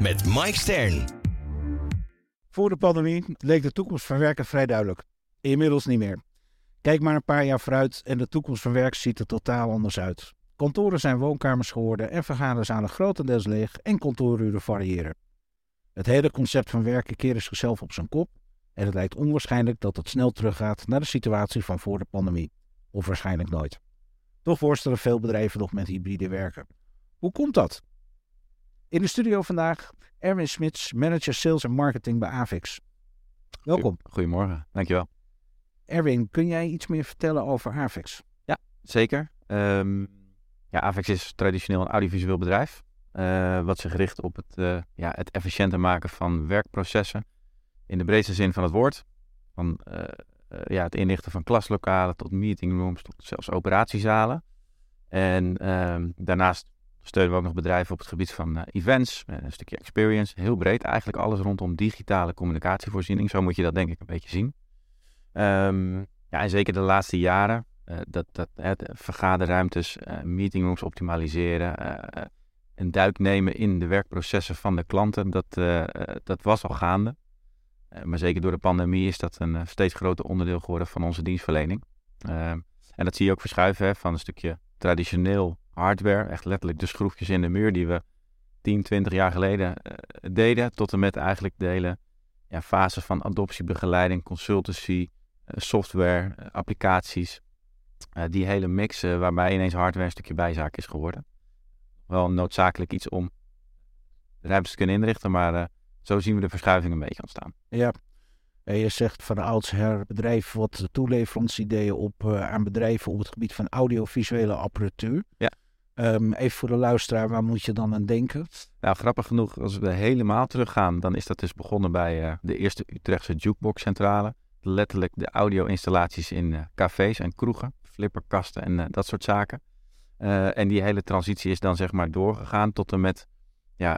met Mike Stern. Voor de pandemie leek de toekomst van werken vrij duidelijk. Inmiddels niet meer. Kijk maar een paar jaar vooruit en de toekomst van werk ziet er totaal anders uit. Kantoren zijn woonkamers geworden en vergaderzalen grotendeels leeg en kantooruren variëren. Het hele concept van werken keerde zichzelf op zijn kop en het lijkt onwaarschijnlijk dat het snel teruggaat naar de situatie van voor de pandemie. Of waarschijnlijk nooit. Toch worstelen veel bedrijven nog met hybride werken. Hoe komt dat? In de studio vandaag Erwin Smits, manager sales en marketing bij Avix. Welkom. Goedemorgen, dankjewel. Erwin, kun jij iets meer vertellen over Avix? Ja, zeker. Um, ja, Avix is traditioneel een audiovisueel bedrijf. Uh, wat zich richt op het, uh, ja, het efficiënter maken van werkprocessen. In de breedste zin van het woord. Van uh, ja, het inrichten van klaslokalen tot meetingrooms tot zelfs operatiezalen. En ehm, daarnaast steunen we ook nog bedrijven op het gebied van uh, events, een stukje experience. Heel breed, eigenlijk alles rondom digitale communicatievoorziening. Zo moet je dat denk ik een beetje zien. Um, ja, en zeker de laatste jaren, uh, dat, dat het vergaderruimtes, meetingrooms optimaliseren, een duik nemen in de werkprocessen van de klanten, dat, dat was al gaande. maar zeker door de pandemie is dat een steeds groter onderdeel geworden van onze dienstverlening. Ehm, en dat zie je ook verschuiven hè, van een stukje traditioneel hardware, echt letterlijk de schroefjes in de muur die we 10, 20 jaar geleden uh, deden, tot en met eigenlijk de hele ja, fase van adoptiebegeleiding, consultancy, uh, software, uh, applicaties. die hele mix waarbij ineens hardware een stukje bijzaak is geworden. Wel noodzakelijk iets om ruimtes te kunnen inrichten, maar zo zien we de verschuiving een beetje ontstaan. Ja, en je zegt van oudsher bedrijf wat toeleverantsideeën op aan bedrijven op het gebied van audiovisuele apparatuur. Ja. Um, even voor de luisteraar, waar moet je dan aan denken? Nou, grappig genoeg, als we helemaal teruggaan, dan is dat dus begonnen bij uh, de eerste Utrechtse jukebox-centrale. Letterlijk de audio-installaties in uh, cafés en kroegen, flipperkasten en uh, dat soort zaken. en die hele transitie is dan zeg maar doorgegaan tot en met ja,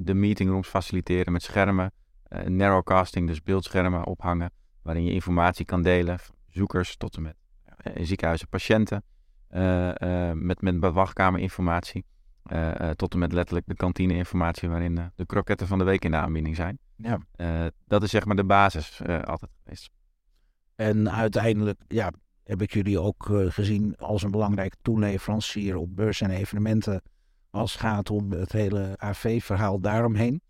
de meetingrooms faciliteren met schermen, narrowcasting, dus beeldschermen ophangen, waarin je informatie kan delen, zoekers tot en met ziekenhuizen, patiënten. Uh, met, met wachtkamerinformatie. Uh, tot en met letterlijk de kantineinformatie waarin de kroketten van de week in de aanbieding zijn. Ja. dat is zeg maar de basis altijd geweest. En uiteindelijk ja, heb ik jullie ook gezien als een belangrijke toeleverancier op beurs en evenementen. Als het gaat om het hele AV-verhaal daaromheen.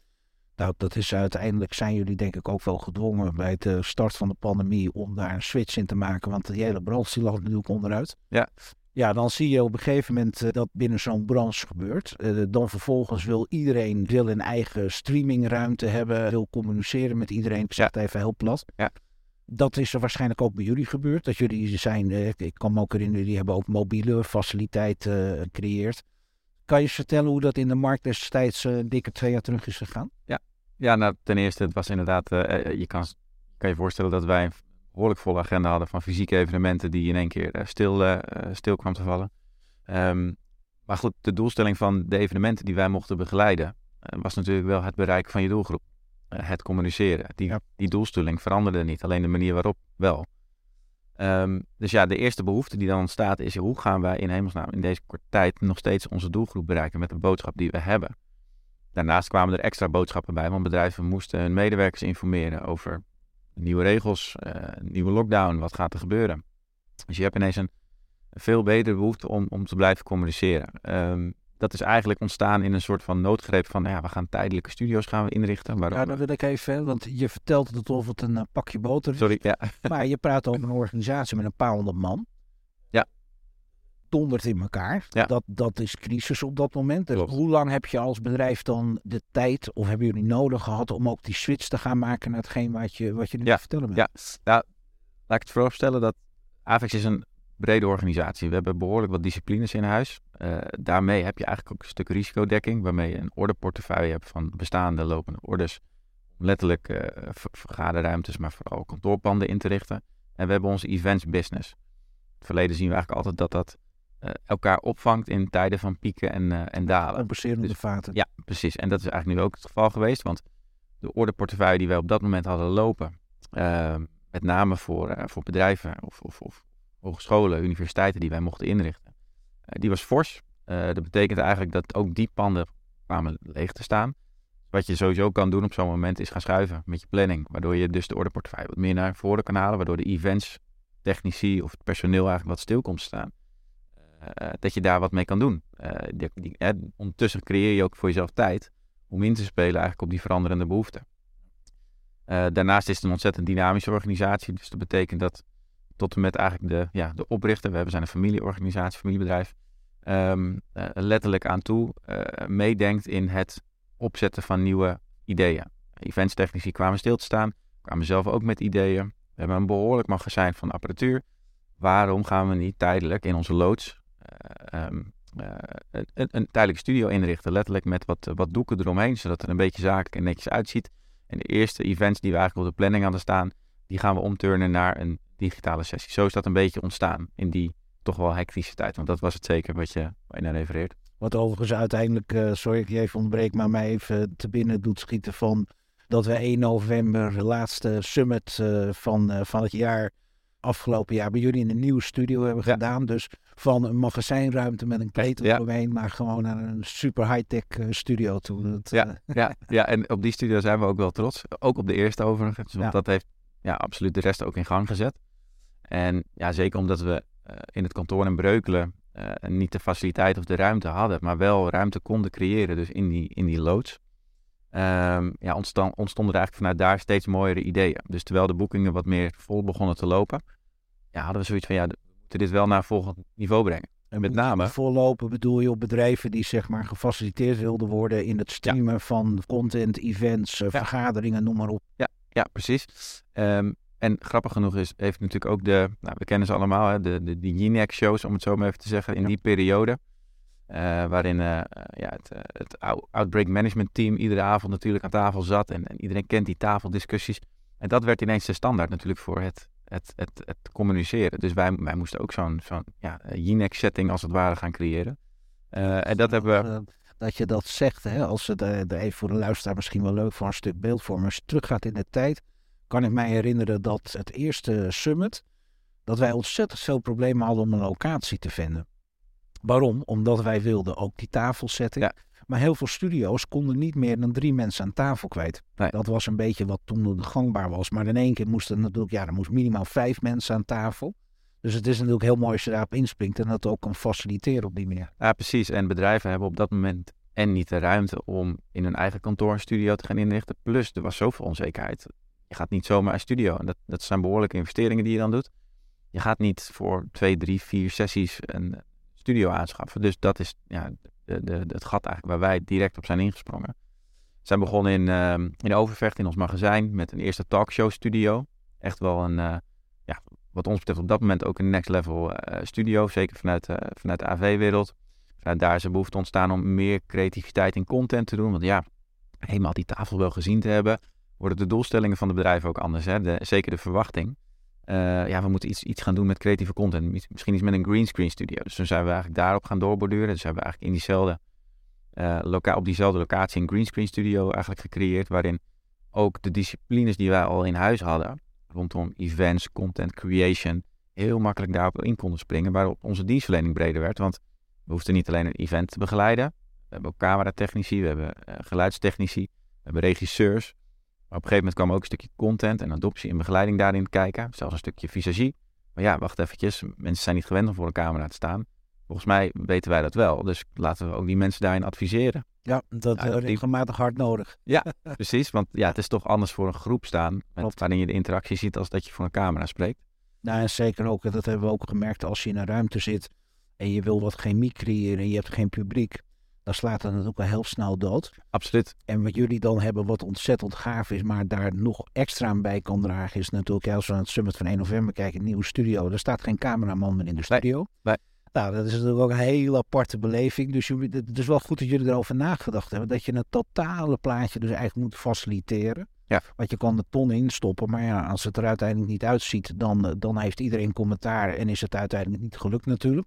Nou, dat is uiteindelijk zijn jullie denk ik ook wel gedwongen bij de start van de pandemie om daar een switch in te maken. Want de hele branche lag natuurlijk onderuit. Ja. Ja, dan zie je op een gegeven moment uh, dat binnen zo'n branche gebeurt. Uh, dan vervolgens wil iedereen wil een eigen streamingruimte hebben, wil communiceren met iedereen. Ik zeg het even heel plat. Ja. Dat is er waarschijnlijk ook bij jullie gebeurd. Dat jullie zijn, uh, ik kan me ook herinneren, jullie hebben ook mobiele faciliteiten gecreëerd. Kan je eens vertellen hoe dat in de markt destijds een dikke twee jaar terug is gegaan? Ja, ja nou ten eerste, het was inderdaad, je kan, kan je voorstellen dat wij behoorlijk volle agenda hadden van fysieke evenementen die in één keer uh, stil, uh, stil kwam te vallen. Um, maar goed, de doelstelling van de evenementen die wij mochten begeleiden was natuurlijk wel het bereiken van je doelgroep. het communiceren. Die, ja. die doelstelling veranderde niet, alleen de manier waarop wel. Um, dus ja, de eerste behoefte die dan ontstaat is hoe gaan wij in hemelsnaam in deze korte tijd nog steeds onze doelgroep bereiken met de boodschap die we hebben. Daarnaast kwamen er extra boodschappen bij, want bedrijven moesten hun medewerkers informeren over nieuwe regels, uh, nieuwe lockdown, wat gaat er gebeuren? Dus je hebt ineens een veel betere behoefte om, om te blijven communiceren. Um, dat is eigenlijk ontstaan in een soort van noodgreep van, ja, we gaan tijdelijke studio's gaan we inrichten. Waarom? Ja, dan wil ik even, want je vertelt het alsof het een uh, pakje boter is. Sorry, ja. Maar je praat over een organisatie met een paar honderd man. Ja. Donderd in elkaar. Ja. Dat, dat is crisis op dat moment. Dus hoe lang heb je als bedrijf dan de tijd, of hebben jullie nodig gehad om ook die switch te gaan maken naar hetgeen wat je, wat je nu ja. vertellen bent? Ja, nou, laat ik het vooropstellen dat Avex is een brede organisatie. We hebben behoorlijk wat disciplines in huis. Uh, daarmee heb je eigenlijk ook een stuk risicodekking, waarmee je een orderportefeuille hebt van bestaande lopende orders. Om letterlijk uh, vergaderruimtes, maar vooral kantoorpanden in te richten. En we hebben onze events business. In het verleden zien we eigenlijk altijd dat dat elkaar opvangt in tijden van pieken en, en dalen. Compenserende dus, vaten. Ja, precies. En dat is eigenlijk nu ook het geval geweest, want de orderportefeuille die wij op dat moment hadden lopen, ehm, met name voor, voor bedrijven of, of, of hogescholen, universiteiten die wij mochten inrichten, eh, die was fors. Eh, dat betekent eigenlijk dat ook die panden kwamen leeg te staan. Wat je sowieso kan doen op zo'n moment is gaan schuiven met je planning. Waardoor je dus de orderportefeuille wat meer naar voren kan halen. Waardoor de events, technici of het personeel eigenlijk wat stil komt te staan. Uh, dat je daar wat mee kan doen. Uh, die, ondertussen creëer je ook voor jezelf tijd om in te spelen eigenlijk op die veranderende behoeften. Uh, daarnaast is het een ontzettend dynamische organisatie. Dus dat betekent dat tot en met eigenlijk de, ja, de oprichter, we zijn een familieorganisatie, familiebedrijf, um, letterlijk aan toe meedenkt in het opzetten van nieuwe ideeën. Eventstechnici kwamen stil te staan, kwamen zelf ook met ideeën. We hebben een behoorlijk magazijn van apparatuur. Waarom gaan we niet tijdelijk in onze loods uh, um, een, een, tijdelijke studio inrichten? Letterlijk met wat, wat doeken eromheen, zodat er een beetje zakelijk en netjes uitziet. En de eerste events die we eigenlijk op de planning hadden staan, die gaan we omturnen naar een digitale sessie. Zo is dat een beetje ontstaan in die toch wel hectische tijd. Want dat was het zeker wat je, waar je naar refereert. Wat overigens uiteindelijk, uh, sorry ik je even ontbreek, maar mij even te binnen doet schieten van dat we 1 november, de laatste summit uh, van, van het jaar, afgelopen jaar bij jullie in een nieuwe studio hebben gedaan. Dus van een magazijnruimte met een ketel ja. omheen, maar gewoon naar een super high-tech studio toe. Dat, ja, ja, ja, en op die studio zijn we ook wel trots. Ook op de eerste overigens, want dat heeft ja, absoluut de rest ook in gang gezet. En ja, zeker omdat we uh, in het kantoor in Breukelen uh, niet de faciliteit of de ruimte hadden, maar wel ruimte konden creëren, dus in die, in die loods. Um, ja, ontstond, ontstonden er eigenlijk vanuit daar steeds mooiere ideeën. Dus terwijl de boekingen wat meer vol begonnen te lopen, ja, hadden we zoiets van, ja, moeten dit wel naar een volgend niveau brengen. En met name... Vollopen bedoel je op bedrijven die zeg maar gefaciliteerd wilden worden in het streamen ja. van content, events, ja. vergaderingen, noem maar op. Ja, ja precies. Um, en grappig genoeg is, heeft natuurlijk ook de, nou, we kennen ze allemaal, hè, de, de, de shows om het zo maar even te zeggen, in die periode. Uh, waarin uh, ja, het, uh, het, Outbreak Management Team iedere avond natuurlijk aan tafel zat. En, en, iedereen kent die tafeldiscussies. En dat werd ineens de standaard natuurlijk voor het, het, het, het communiceren. Dus wij, wij moesten ook zo'n zo'n ja, setting als het ware gaan creëren. en dat hebben we... Dat je dat zegt, hè, als het even voor de luisteraar misschien wel leuk voor een stuk beeldvorm. Als je teruggaat in de tijd, kan ik mij herinneren dat het eerste summit, dat wij ontzettend veel problemen hadden om een locatie te vinden. Waarom? Omdat wij wilden ook die tafel zetten. Ja. Maar heel veel studio's konden niet meer dan drie mensen aan tafel kwijt. Nee. Dat was een beetje wat toen gangbaar was. Maar in één keer moesten natuurlijk, ja, er moest minimaal vijf mensen aan tafel. Dus het is natuurlijk heel mooi als je daarop inspringt en dat ook kan faciliteren op die manier. Ja, precies. En bedrijven hebben op dat moment en niet de ruimte om in hun eigen kantoor een studio te gaan inrichten. Plus, er was zoveel onzekerheid je gaat niet zomaar een studio. En dat, dat zijn behoorlijke investeringen die je dan doet. Je gaat niet voor twee, drie, vier sessies een studio aanschaffen. Dus dat is ja, de, het gat eigenlijk waar wij direct op zijn ingesprongen. We zijn begonnen in, uh, in Overvecht in ons magazijn met een eerste talkshow studio. Echt wel een, uh, ja, wat ons betreft op dat moment ook een next level uh, studio. Zeker vanuit, uh, vanuit de AV-wereld. Vanuit daar is er behoefte ontstaan om meer creativiteit in content te doen. Want ja, helemaal die tafel wel gezien te hebben worden de doelstellingen van de bedrijven ook anders. Hè? Zeker de verwachting. Uh, ja, we moeten iets, iets gaan doen met creatieve content. Misschien iets met een greenscreen studio. Dus toen zijn we eigenlijk daarop gaan doorborduren. Dus hebben we eigenlijk in diezelfde, uh, op diezelfde locatie een greenscreen studio eigenlijk gecreëerd. Waarin ook de disciplines die wij al in huis hadden, rondom events, content creation, heel makkelijk daarop in konden springen. Waarop onze dienstverlening breder werd. Want we hoefden niet alleen een event te begeleiden. We hebben ook cameratechnici, we hebben uh, geluidstechnici, we hebben regisseurs. Maar op een gegeven moment kwam ook een stukje content en adoptie en begeleiding daarin kijken. Zelfs een stukje visagie. Maar ja, wacht eventjes. Mensen zijn niet gewend om voor een camera te staan. Volgens mij weten wij dat wel. Dus laten we ook die mensen daarin adviseren. Ja, dat is regelmatig hard nodig. Ja, precies. Want ja, het is toch anders voor een groep staan. Met, waarin je de interactie ziet als dat je voor een camera spreekt. Nou, en zeker ook, dat hebben we ook gemerkt als je in een ruimte zit en je wil wat chemie creëren en je hebt geen publiek dan slaat het natuurlijk al heel snel dood. Absoluut. En wat jullie dan hebben, wat ontzettend gaaf is, maar daar nog extra aan bij kan dragen, is natuurlijk als we aan het Summit van 1 november kijken, een nieuwe studio. Er staat geen cameraman meer in de studio. nee. Nou, dat is natuurlijk ook een hele aparte beleving. Dus je, het is wel goed dat jullie erover nagedacht hebben. Dat je het totale plaatje dus eigenlijk moet faciliteren. Ja. Want je kan de ton instoppen, maar ja, als het er uiteindelijk niet uitziet, dan, eh, dan heeft iedereen commentaar en is het uiteindelijk niet gelukt natuurlijk.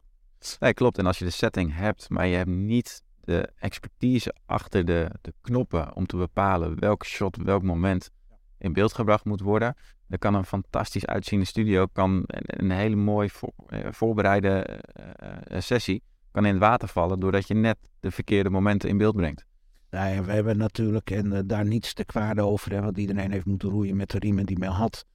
Nee, klopt. En als je de setting hebt, maar je hebt niet de expertise achter de, de knoppen om te bepalen welk shot, welk moment in beeld gebracht moet worden, dan kan een fantastisch uitziende studio, kan een, hele mooi eh, voorbereide eh, eh, sessie, kan in het water vallen doordat je net de verkeerde momenten in beeld brengt. Nou we hebben natuurlijk, en daar niets te kwade over, hè, want iedereen heeft moeten roeien met de riemen die men had.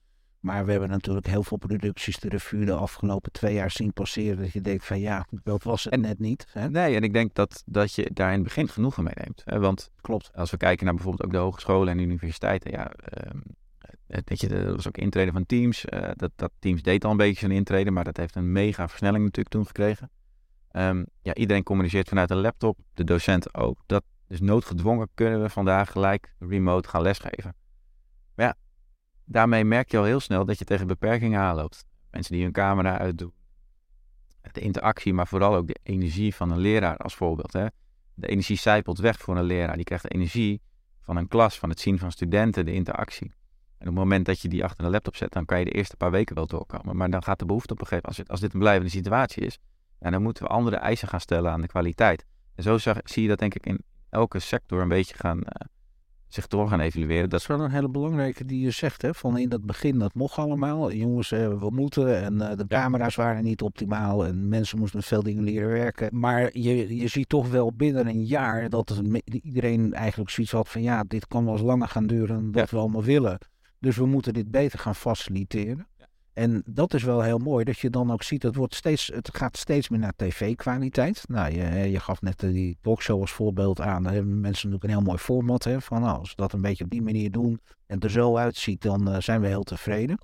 Maar we hebben natuurlijk heel veel producties de revue de afgelopen twee jaar zien passeren. Dat je denkt van ja, dat was het En- net niet. Hè? Nee, en ik denk dat, dat je daar in het begin genoegen mee neemt. Hè? Want Klopt. als we kijken naar bijvoorbeeld ook de hogescholen en de universiteiten, ja, ehm, eh, weet je, er was ook intreden van Teams. eh, dat, dat Teams deed al een beetje zijn intreden, maar dat heeft een mega versnelling natuurlijk toen gekregen. Ehm, ja, iedereen communiceert vanuit een laptop, de docenten ook. Dat, dus noodgedwongen kunnen we vandaag gelijk remote gaan lesgeven. Maar ja, daarmee merk je al heel snel dat je tegen beperkingen aanloopt. Mensen die hun camera uitdoen. De interactie, maar vooral ook de energie van een leraar als voorbeeld. Hè? De energie zijpelt weg voor een leraar. Die krijgt de energie van een klas, van het zien van studenten, de interactie. En op het moment dat je die achter een laptop zet, dan kan je de eerste paar weken wel doorkomen. Maar dan gaat de behoefte op een gegeven moment, als, dit een blijvende situatie is, ja, dan moeten we andere eisen gaan stellen aan de kwaliteit. En zo zag, zie je dat denk ik in elke sector een beetje gaan, eh, zich door gaan evalueren. Dat Dat, is wel een hele belangrijke die je zegt. Hè? Van in het begin, dat mocht allemaal. Jongens, eh, we moeten. En eh, de camera's waren niet optimaal. En mensen moesten met veel dingen leren werken. Maar je, je ziet toch wel binnen een jaar dat iedereen eigenlijk zoiets had van... Ja, dit kan wel eens langer gaan duren dan dat we allemaal willen. Dus we moeten dit beter gaan faciliteren. En dat is wel heel mooi, dat je dan ook ziet, het, wordt steeds, het gaat steeds meer naar tv-kwaliteit. Nou, je, je gaf net eh, die talkshow als voorbeeld aan. Daar hebben mensen natuurlijk een heel mooi format. Hè, van nou, als we dat een beetje op die manier doen en er zo uitziet, dan eh, zijn we heel tevreden.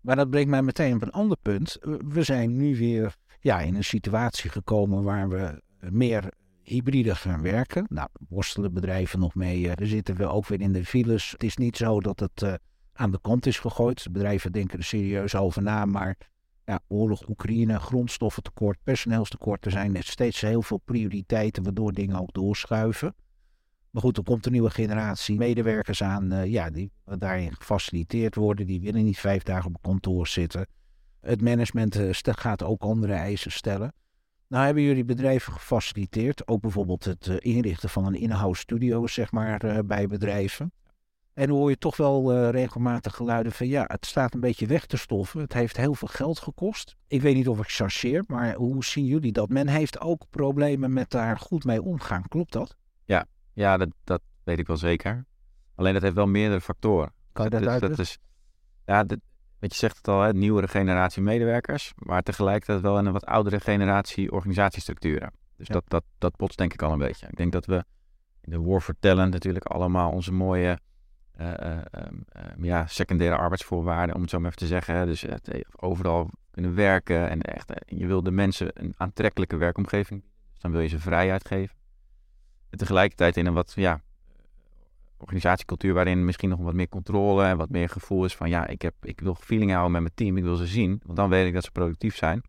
Maar dat brengt mij meteen op een ander punt. We- We zijn nu weer ja, in een situatie gekomen waar we meer hybride gaan werken. Nou, worstelen bedrijven nog mee. eh, Er zitten we ook weer in de files. Het is niet zo dat het... eh, aan de kant is gegooid. Bedrijven denken er serieus over na, maar ja, oorlog, Oekraïne, grondstoffentekort, personeelstekort, er zijn steeds heel veel prioriteiten waardoor dingen ook doorschuiven. Maar goed, er komt een nieuwe generatie medewerkers aan, eh, ja, die daarin gefaciliteerd worden, die willen niet vijf dagen op kantoor zitten. Het management eh, gaat ook andere eisen stellen. Nou hebben jullie bedrijven gefaciliteerd, ook bijvoorbeeld het eh, inrichten van een in-house studio, zeg maar, bij bedrijven. En hoor je toch wel eh, regelmatig geluiden van ja, het staat een beetje weg te stoffen. Het heeft heel veel geld gekost. Ik weet niet of ik chargeer, maar hoe zien jullie dat? Men heeft ook problemen met daar goed mee omgaan. Klopt dat? ja, dat, dat weet ik wel zeker. Alleen dat heeft wel meerdere factoren. Kan je dat Dus uitleggen? is, ja, dat, weet je zegt het al, hè, nieuwere generatie medewerkers, maar tegelijkertijd wel in een wat oudere generatie organisatiestructuren. Dus Ja. dat, dat, dat botst denk ik al een beetje. Ik denk dat we in de War for Talent natuurlijk allemaal onze mooie ehm, ja, secundaire arbeidsvoorwaarden, om het zo maar even te zeggen. Dus eh, overal kunnen werken en echt, je wil de mensen een aantrekkelijke werkomgeving bieden. Dus dan wil je ze vrijheid geven. En tegelijkertijd in een wat, ja, organisatiecultuur waarin misschien nog wat meer controle en wat meer gevoel is van ja, ik, heb, ik wil feeling houden met mijn team, ik wil ze zien, want dan weet ik dat ze productief zijn.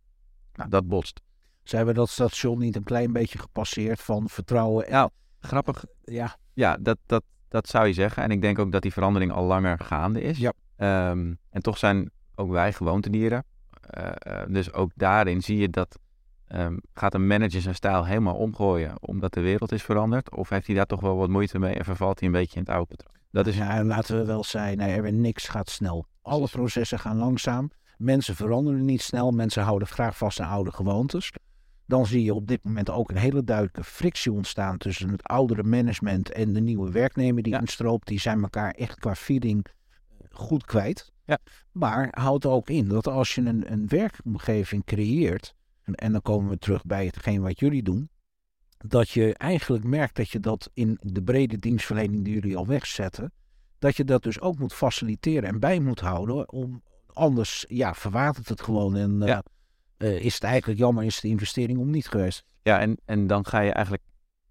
Nou, dat botst. Zijn we dat station niet een klein beetje gepasseerd van vertrouwen? En, Ja, grappig. ja, Ja, dat, dat, dat zou je zeggen. En ik denk ook dat die verandering al langer gaande is. Ja. Ehm, en toch zijn ook wij gewoontedieren. Eh, dus ook daarin zie je dat ehm, gaat een manager zijn stijl helemaal omgooien omdat de wereld is veranderd? Of heeft hij daar toch wel wat moeite mee en vervalt hij een beetje in het oude patroon? Dat is ja, en laten we wel zijn, nee, er niks gaat snel. Alle processen gaan langzaam. Mensen veranderen niet snel. Mensen houden graag vast aan oude gewoontes. Dan zie je op dit moment ook een hele duidelijke frictie ontstaan tussen het oudere management en de nieuwe werknemer die Ja. instroopt. Die zijn elkaar echt qua feeling goed kwijt. Ja. Maar houdt ook in dat als je een, een werkomgeving creëert, en, en dan komen we terug bij hetgeen wat jullie doen, dat je eigenlijk merkt dat je dat in de brede dienstverlening die jullie al wegzetten, dat je dat dus ook moet faciliteren en bij moet houden. Om, anders ja, verwatert het gewoon en eh, Ja. Eh, is het eigenlijk jammer, is de investering om niet geweest. Ja, en, en dan ga je eigenlijk,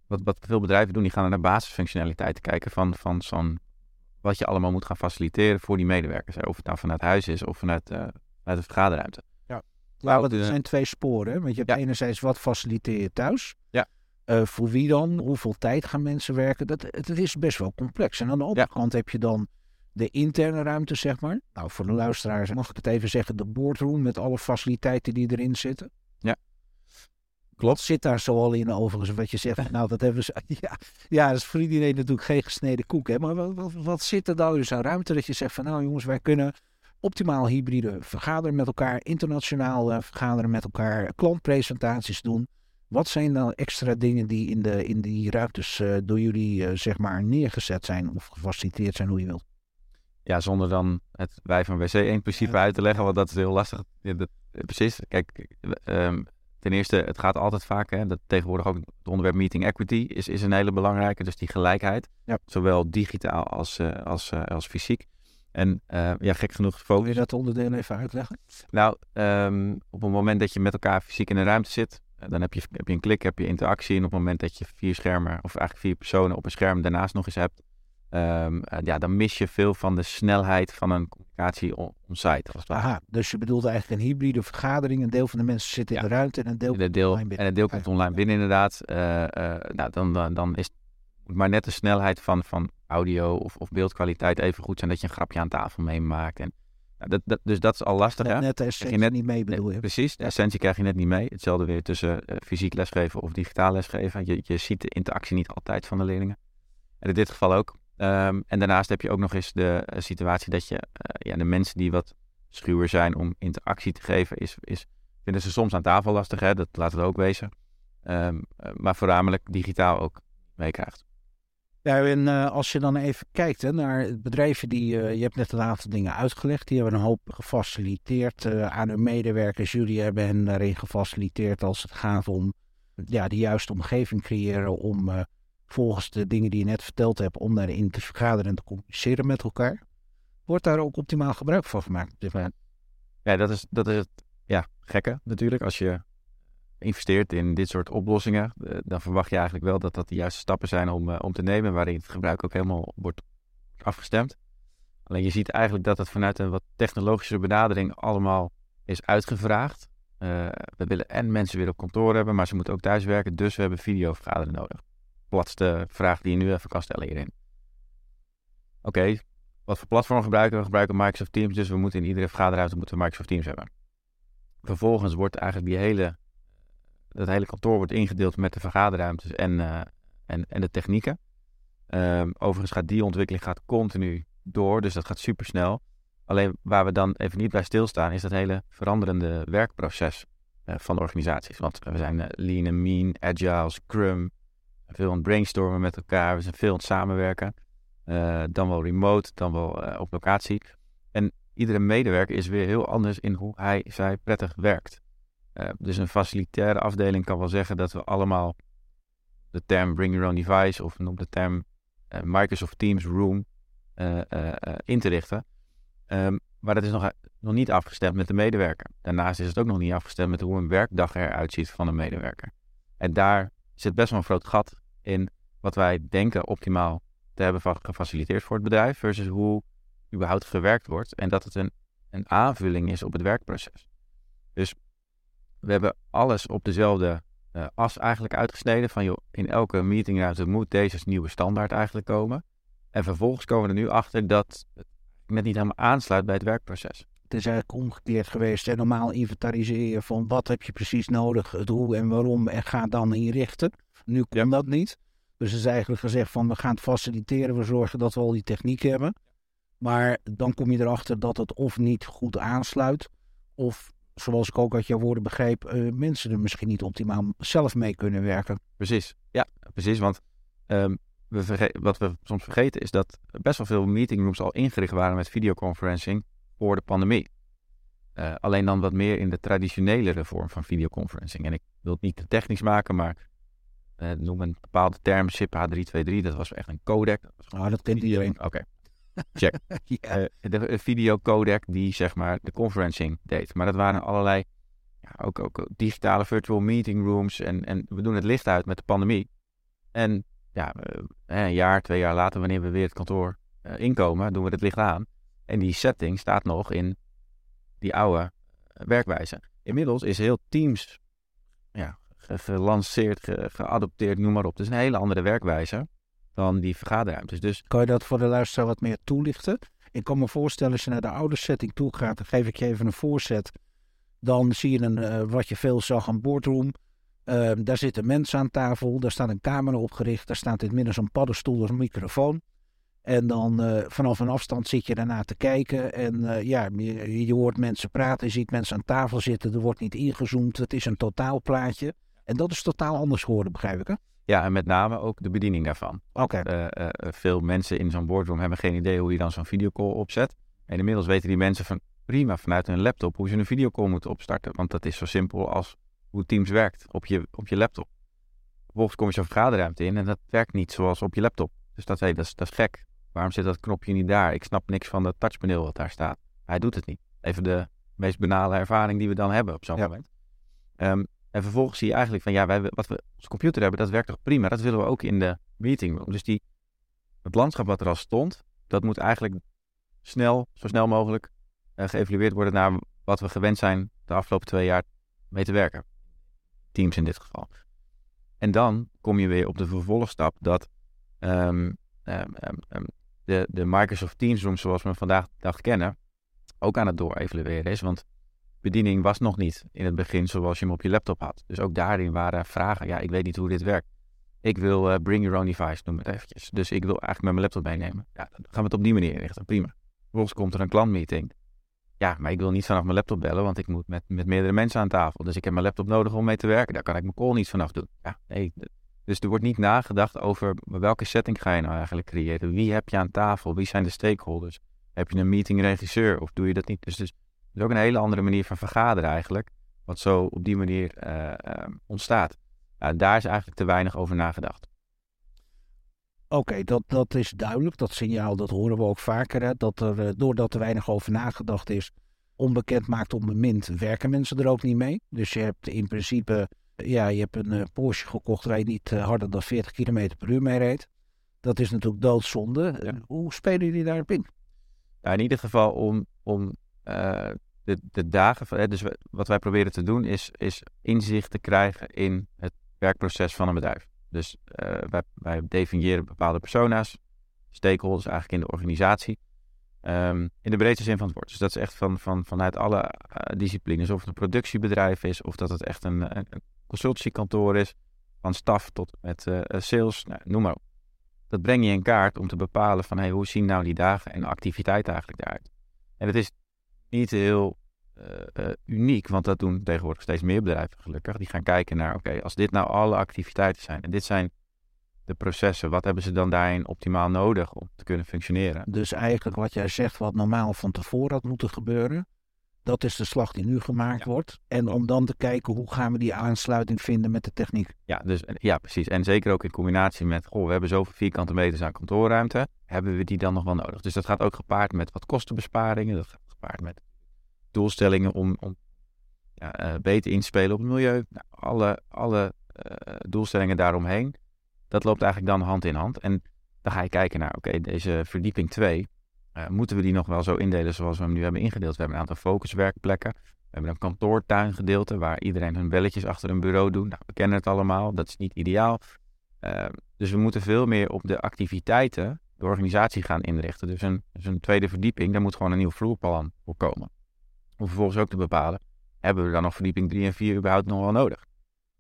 wat, wat veel bedrijven doen, die gaan naar basisfunctionaliteiten kijken van, van zo'n, wat je allemaal moet gaan faciliteren voor die medewerkers. Hè. Of het nou vanuit huis is of vanuit, uh, vanuit de vergaderruimte. Ja, nou, er zijn twee sporen. Hè? Want je hebt enerzijds wat faciliteer je thuis. Ja. Uh, voor wie dan? Hoeveel tijd gaan mensen werken? Dat, het, is best wel complex. En aan de andere kant heb je dan de interne ruimte, zeg maar. Nou, voor de luisteraars mag ik het even zeggen, de boardroom met alle faciliteiten die erin zitten. Ja. Klopt. Zit daar zoal in overigens, wat je zegt. Nou, dat hebben ze. Ja, ja, dat is voor iedereen natuurlijk geen gesneden koek. Hè? Maar wat, wat, wat zit er dan dus aan ruimte dat je zegt van nou jongens, wij kunnen optimaal hybride vergaderen met elkaar, internationaal uh, vergaderen met elkaar, klantpresentaties doen. Wat zijn dan extra dingen die in, de, in die ruimtes uh, door jullie uh, zeg maar neergezet zijn of gefaciliteerd zijn, hoe je wilt? Ja, zonder dan het wij van WC 1 principe uit te leggen, want dat is heel lastig. Ja, dat, precies. Kijk, um, ten eerste, het gaat altijd vaak, hè, dat tegenwoordig ook het onderwerp meeting equity is, is een hele belangrijke. Dus die gelijkheid, ja. zowel digitaal als, uh, als, uh, als fysiek. En uh, ja, gek genoeg focus. Wil je dat onderdeel even uitleggen? Nou, um, op het moment dat je met elkaar fysiek in een ruimte zit, dan heb je, heb je een klik, heb je interactie. En op het moment dat je vier schermen, of eigenlijk vier personen op een scherm daarnaast nog eens hebt, um, ja, dan mis je veel van de snelheid van een communicatie on-site. Aha, dus je bedoelt eigenlijk een hybride vergadering. Een deel van de mensen zit in ja. de ruimte en een deel, de deel online binnen. En een deel komt online binnen inderdaad. Uh, uh, nou, dan, dan, dan is maar net de snelheid van, van audio of, of beeldkwaliteit even goed zijn dat je een grapje aan tafel meemaakt. En, nou, dat, dat, dus dat is al lastig. Net, net de essentie net, niet mee bedoel je? precies, de essentie krijg je net niet mee. Hetzelfde weer tussen uh, fysiek lesgeven of digitaal lesgeven. Je, je ziet de interactie niet altijd van de leerlingen. En in dit geval ook. Um, en daarnaast heb je ook nog eens de uh, situatie dat je uh, ja, de mensen die wat schuwer zijn om interactie te geven, is, is, vinden ze soms aan tafel lastig. Hè? Dat laten we ook wezen. Um, maar voornamelijk digitaal ook meekrijgt. Ja, en als je dan even kijkt hè, naar bedrijven die, je hebt net een aantal dingen uitgelegd, die hebben een hoop gefaciliteerd aan hun medewerkers. Jullie hebben hen daarin gefaciliteerd als het gaat om ja, de juiste omgeving creëren om volgens de dingen die je net verteld hebt, om daarin te vergaderen en te communiceren met elkaar. Wordt daar ook optimaal gebruik van gemaakt op dit moment? Ja, dat is, dat is het ja, gekke natuurlijk. Als je investeert in dit soort oplossingen, uh, dan verwacht je eigenlijk wel dat dat de juiste stappen zijn om, uh, om te nemen, waarin het gebruik ook helemaal wordt afgestemd. Alleen je ziet eigenlijk dat het vanuit een wat technologische benadering allemaal is uitgevraagd. Uh, we willen en mensen weer op kantoor hebben, maar ze moeten ook thuis werken, dus we hebben videovergaderen nodig. Platste vraag die je nu even kan stellen hierin. Oké, wat voor platform gebruiken we? We gebruiken Microsoft Teams, dus we moeten in iedere vergaderruimte moeten we Microsoft Teams hebben. Vervolgens wordt eigenlijk die hele dat hele kantoor wordt ingedeeld met de vergaderruimtes en, uh, en, en de technieken. Um, overigens gaat die ontwikkeling gaat continu door, dus dat gaat super snel. Alleen waar we dan even niet bij stilstaan, is dat hele veranderende werkproces uh, van organisaties. Want we zijn uh, lean en mean, agile, scrum, veel aan het brainstormen met elkaar, we zijn veel aan het samenwerken. dan wel remote, dan wel op locatie. En iedere medewerker is weer heel anders in hoe hij, zij prettig werkt. Uh, dus een facilitaire afdeling kan wel zeggen dat we allemaal de term bring your own device of op de term Microsoft Teams Room in te richten. Um, maar dat is nog, nog niet afgestemd met de medewerker. Daarnaast is het ook nog niet afgestemd met hoe een werkdag eruit ziet van een medewerker. En daar zit best wel een groot gat in wat wij denken optimaal te hebben gefaciliteerd voor het bedrijf versus hoe überhaupt gewerkt wordt en dat het een, een aanvulling is op het werkproces. Dus we hebben alles op dezelfde uh, as eigenlijk uitgesneden. Van joh, in elke meetingruimte moet deze nieuwe standaard eigenlijk komen. En vervolgens komen we er nu achter dat het net niet helemaal aansluit bij het werkproces. Het is eigenlijk omgekeerd geweest. En normaal inventariseer je van wat heb je precies nodig, het hoe en waarom en ga dan inrichten. Nu kan ja. dat niet. Dus het is eigenlijk gezegd van we gaan het faciliteren, we zorgen dat we al die techniek hebben. Maar dan kom je erachter dat het of niet goed aansluit, of zoals ik ook uit jouw woorden begreep, uh, mensen er misschien niet optimaal zelf mee kunnen werken. Precies, ja, precies. Want um, we wat we soms vergeten is dat best wel veel meetingrooms al ingericht waren met videoconferencing voor de pandemie. Uh, alleen dan wat meer in de traditionelere vorm van videoconferencing. En ik wil het niet te technisch maken, maar uh, noem een bepaalde term, SIP H323, dat was echt een codec. Dat, was oh, dat kent iedereen. Oké. Okay. Check. uh, de videocodec die zeg maar de conferencing deed. Maar dat waren allerlei ja, ook, ook digitale virtual meeting rooms. En, en we doen het licht uit met de pandemie. En ja, eh, een jaar, twee jaar later, wanneer we weer het kantoor inkomen, doen we het licht aan. En die setting staat nog in die oude werkwijze. Inmiddels is heel Teams ja, gelanceerd, geadopteerd, noem maar op. Het is een hele andere werkwijze dan die vergaderruimtes. Dus... Kan je dat voor de luisteraar wat meer toelichten? Ik kan me voorstellen, als je naar de oude setting toe gaat, dan geef ik je even een voorzet. Dan zie je een, uh, wat je veel zag, een boardroom. Uh, daar zitten mensen aan tafel, daar staat een camera opgericht, daar staat in het midden zo'n paddenstoel een microfoon. En dan uh, vanaf een afstand zit je daarna te kijken. En uh, ja, je, je, hoort mensen praten, je ziet mensen aan tafel zitten. Er wordt niet ingezoomd. Het is een totaalplaatje. En dat is totaal anders geworden, begrijp ik hè? Ja, en met name ook de bediening daarvan. Oké. Okay. Uh, veel mensen in zo'n boardroom hebben geen idee hoe je dan zo'n videocall opzet. En inmiddels weten die mensen van prima vanuit hun laptop hoe ze een videocall moeten opstarten. Want dat is zo simpel als hoe Teams werkt op je, op je laptop. Vervolgens kom je zo'n vergaderruimte in en dat werkt niet zoals op je laptop. Dus dat, hey, dat, is, dat is gek. Waarom zit dat knopje niet daar? Ik snap niks van dat touchpaneel wat daar staat. Hij doet het niet. Even de meest banale ervaring die we dan hebben op zo'n ja. moment. Um, en vervolgens zie je eigenlijk van ja, wij, wat we als computer hebben, dat werkt toch prima. Dat willen we ook in de meeting. Dus die, het landschap wat er al stond, dat moet eigenlijk snel, zo snel mogelijk uh, geëvalueerd worden naar wat we gewend zijn de afgelopen twee jaar mee te werken. Teams in dit geval. En dan kom je weer op de vervolgstap dat um, um, de, de Microsoft Teams Room zoals we vandaag de dag kennen, ook aan het doorevalueren is. Want bediening was nog niet in het begin zoals je hem op je laptop had. Dus ook daarin waren vragen. Ja, ik weet niet hoe dit werkt. Ik wil uh, bring your own device, noem het eventjes. Dus ik wil eigenlijk met mijn laptop meenemen. Ja, dan gaan we het op die manier inrichten. Prima. Vervolgens komt er een klantmeeting. Ja, maar ik wil niet vanaf mijn laptop bellen, want ik moet met, met meerdere mensen aan tafel. Dus ik heb mijn laptop nodig om mee te werken. Daar kan ik mijn call niet vanaf doen. Ja, nee. Dus er wordt niet nagedacht over welke setting ga je nou eigenlijk creëren. Wie heb je aan tafel? Wie zijn de stakeholders? Heb je een meetingregisseur of doe je dat niet? Dus, dus is ook een hele andere manier van vergaderen eigenlijk. Wat zo op die manier uh, uh, ontstaat. Uh, daar is eigenlijk te weinig over nagedacht. Oké, dat, dat is duidelijk. Dat signaal dat horen we ook vaker. Hè? Dat er, doordat er weinig over nagedacht is, onbekend maakt onbemind, werken mensen er ook niet mee. Dus je hebt in principe, ja, je hebt een Porsche gekocht waar je niet harder dan 40 km per uur mee reed. Dat is natuurlijk doodzonde. Ja. Hoe spelen jullie daarop in? Nou, in ieder geval om, om de, de dagen. Van, dus wat wij proberen te doen is, is inzicht te krijgen in het werkproces van een bedrijf. Dus uh, wij, wij definiëren bepaalde persona's, stakeholders eigenlijk in de organisatie. Um, in de breedste zin van het woord. Dus dat is echt van, van, vanuit alle uh, disciplines. Of het een productiebedrijf is, of dat het echt een, een consultancykantoor is. Van staf tot met uh, sales, nou, noem maar op. Dat breng je in kaart om te bepalen van hey, hoe zien nou die dagen en activiteiten eigenlijk daaruit. En het is niet heel uh, uniek, want dat doen tegenwoordig steeds meer bedrijven gelukkig. Die gaan kijken naar, oké, als dit nou alle activiteiten zijn en dit zijn de processen, wat hebben ze dan daarin optimaal nodig om te kunnen functioneren? Dus eigenlijk wat jij zegt, wat normaal van tevoren had moeten gebeuren, dat is de slag die nu gemaakt ja. wordt. En om dan te kijken hoe gaan we die aansluiting vinden met de techniek. Ja, dus, ja, precies. En zeker ook in combinatie met, goh, we hebben zoveel vierkante meters aan kantoorruimte. Hebben we die dan nog wel nodig? Dus dat gaat ook gepaard met wat kostenbesparingen. Dat gaat gepaard met doelstellingen om, om ja, uh, beter in te spelen op het milieu. Nou, alle alle uh, doelstellingen daaromheen. Dat loopt eigenlijk dan hand in hand. En dan ga je kijken naar, oké, okay, deze verdieping 2, uh, moeten we die nog wel zo indelen zoals we hem nu hebben ingedeeld? We hebben een aantal focuswerkplekken. We hebben een kantoortuingedeelte waar iedereen hun belletjes achter een bureau doet. Nou, we kennen het allemaal, dat is niet ideaal. dus we moeten veel meer op de activiteiten de organisatie gaan inrichten. Dus een, dus een tweede verdieping, daar moet gewoon een nieuw vloerplan voor komen. Om vervolgens ook te bepalen, hebben we dan nog verdieping 3 en 4 überhaupt nog wel nodig?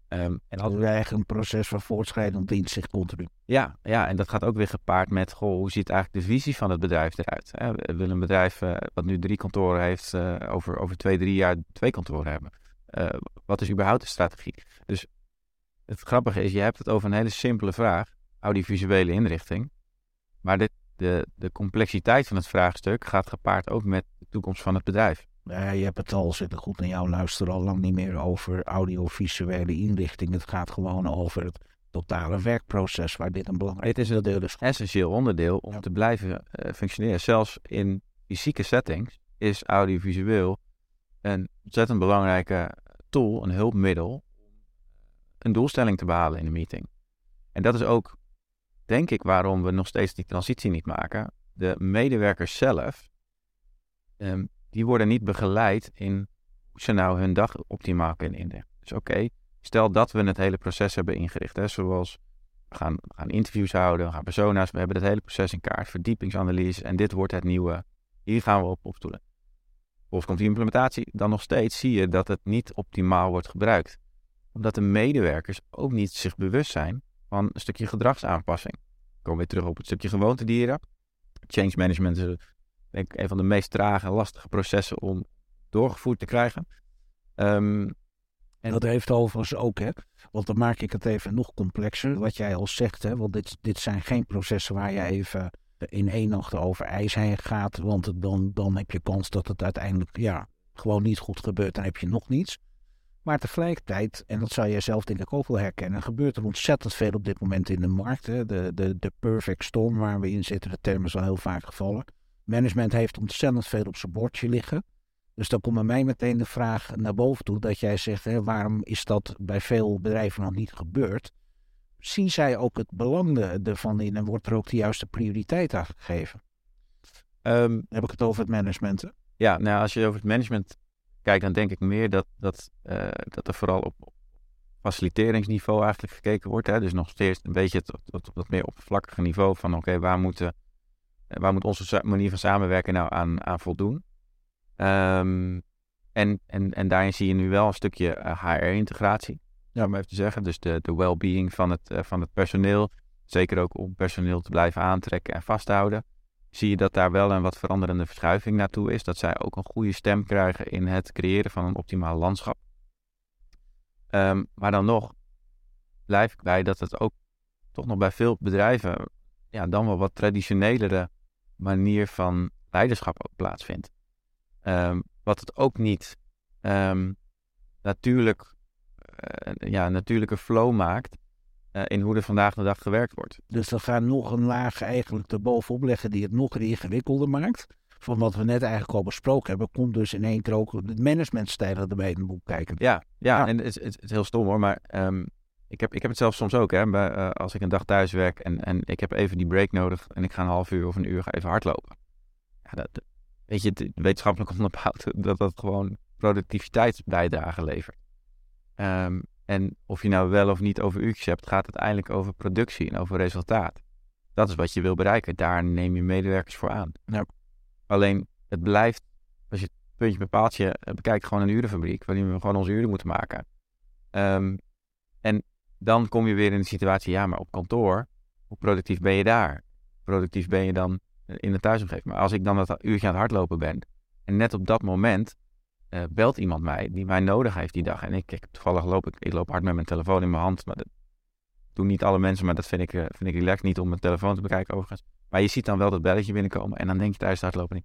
Um, en hadden we eigenlijk een proces van voortschrijdend inzicht continu. Ja, ja, en dat gaat ook weer gepaard met, goh, hoe ziet eigenlijk de visie van het bedrijf eruit? Hè? We willen een bedrijf uh, wat nu drie kantoren heeft, uh, over, over twee, drie jaar twee kantoren hebben. Uh, wat is überhaupt de strategie? Dus het grappige is, je hebt het over een hele simpele vraag, audiovisuele inrichting. Maar dit, de, de complexiteit van het vraagstuk gaat gepaard ook met de toekomst van het bedrijf. Ja, je hebt het al, zit er goed naar jou luisteren, al lang niet meer over audiovisuele inrichting. Het gaat gewoon over het totale werkproces waar dit een belangrijk het is. Een essentieel onderdeel om ja. te blijven uh, functioneren. Zelfs in fysieke settings is audiovisueel een ontzettend belangrijke tool, een hulpmiddel, een doelstelling te behalen in een meeting. En dat is ook, denk ik, waarom we nog steeds die transitie niet maken. De medewerkers zelf, ehm, die worden niet begeleid in hoe ze nou hun dag optimaal kunnen inrichten. Dus oké, stel dat we het hele proces hebben ingericht, hè, zoals we gaan, we gaan interviews houden, we gaan persona's, we hebben het hele proces in kaart, verdiepingsanalyse en dit wordt het nieuwe. Hier gaan we op opstoelen. Of komt die implementatie, dan nog steeds zie je dat het niet optimaal wordt gebruikt. Omdat de medewerkers ook niet zich bewust zijn van een stukje gedragsaanpassing. Ik kom weer terug op het stukje gewoontedieren. Change management is denk een van de meest trage en lastige processen om doorgevoerd te krijgen. Um, en dat heeft overigens ook, hè, want dan maak ik het even nog complexer, wat jij al zegt, hè, want dit, dit zijn geen processen waar je even in één nacht over ijs heen gaat, want dan, dan heb je kans dat het uiteindelijk ja, gewoon niet goed gebeurt, dan heb je nog niets. Maar tegelijkertijd, en dat zou jij zelf denk ik ook wel herkennen, gebeurt er ontzettend veel op dit moment in de markt. Hè. De, de, de perfect storm waar we in zitten, de term is al heel vaak gevallen. Management heeft ontzettend veel op zijn bordje liggen. Dus dan komt bij mij meteen de vraag naar boven toe dat jij zegt, hè, waarom is dat bij veel bedrijven nog niet gebeurd? Zien zij ook het belang ervan in en wordt er ook de juiste prioriteit aan gegeven? Um, heb ik het over het management? Ja, nou als je over het management kijkt, dan denk ik meer dat, dat, uh, dat er vooral op faciliteringsniveau eigenlijk gekeken wordt. Hè? Dus nog steeds een beetje het, het, meer oppervlakkige niveau van oké, waar, moeten, waar moet onze manier van samenwerken nou aan, aan voldoen? Um, en, en, en daarin zie je nu wel een stukje HR-integratie, ja, om even te zeggen. Dus de, de well-being van het, uh, van het personeel. Zeker ook om personeel te blijven aantrekken en vasthouden. Zie je dat daar wel een wat veranderende verschuiving naartoe is. Dat zij ook een goede stem krijgen in het creëren van een optimaal landschap. Um, maar dan nog blijf ik bij dat het ook toch nog bij veel bedrijven ja, dan wel wat traditionelere manier van leiderschap ook plaatsvindt. Um, wat het ook niet um, natuurlijk, uh, ja, natuurlijke flow maakt uh, in hoe er vandaag de dag gewerkt wordt. Dus dan gaan nog een laag eigenlijk erbovenop leggen die het nog ingewikkelder maakt. Van wat we net eigenlijk al besproken hebben, komt dus in één keer ook de managementstijlen erbij in het boek kijken. Ja, ja, en het, het, het, is heel stom hoor, maar um, ik, heb, ik heb het zelf soms ook. Hè, bij, uh, als ik een dag thuis werk en, en ik heb even die break nodig en ik ga een half uur of een uur even hardlopen. Ja, dat, weet je, wetenschappelijk onderbouwd dat dat gewoon productiviteitsbijdrage levert. Um, en of je nou wel of niet over uurtjes hebt, gaat het uiteindelijk over productie en over resultaat. Dat is wat je wil bereiken. Daar neem je medewerkers voor aan. Ja. Alleen, het blijft, als je het puntje bij paaltje eh, bekijkt, gewoon een urenfabriek, waarin we gewoon onze uren moeten maken. Um, en dan kom je weer in de situatie, ja, maar op kantoor, hoe productief ben je daar? Productief ben je dan in de thuisomgeving. Maar als ik dan dat uurtje aan het hardlopen ben en net op dat moment uh, belt iemand mij die mij nodig heeft die dag. En ik, ik toevallig loop ik, ik loop hard met mijn telefoon in mijn hand. Maar dat doen niet alle mensen, maar dat vind ik, uh, vind ik relaxed niet om mijn telefoon te bekijken overigens. Maar je ziet dan wel dat belletje binnenkomen en dan denk je tijdens het hardlopen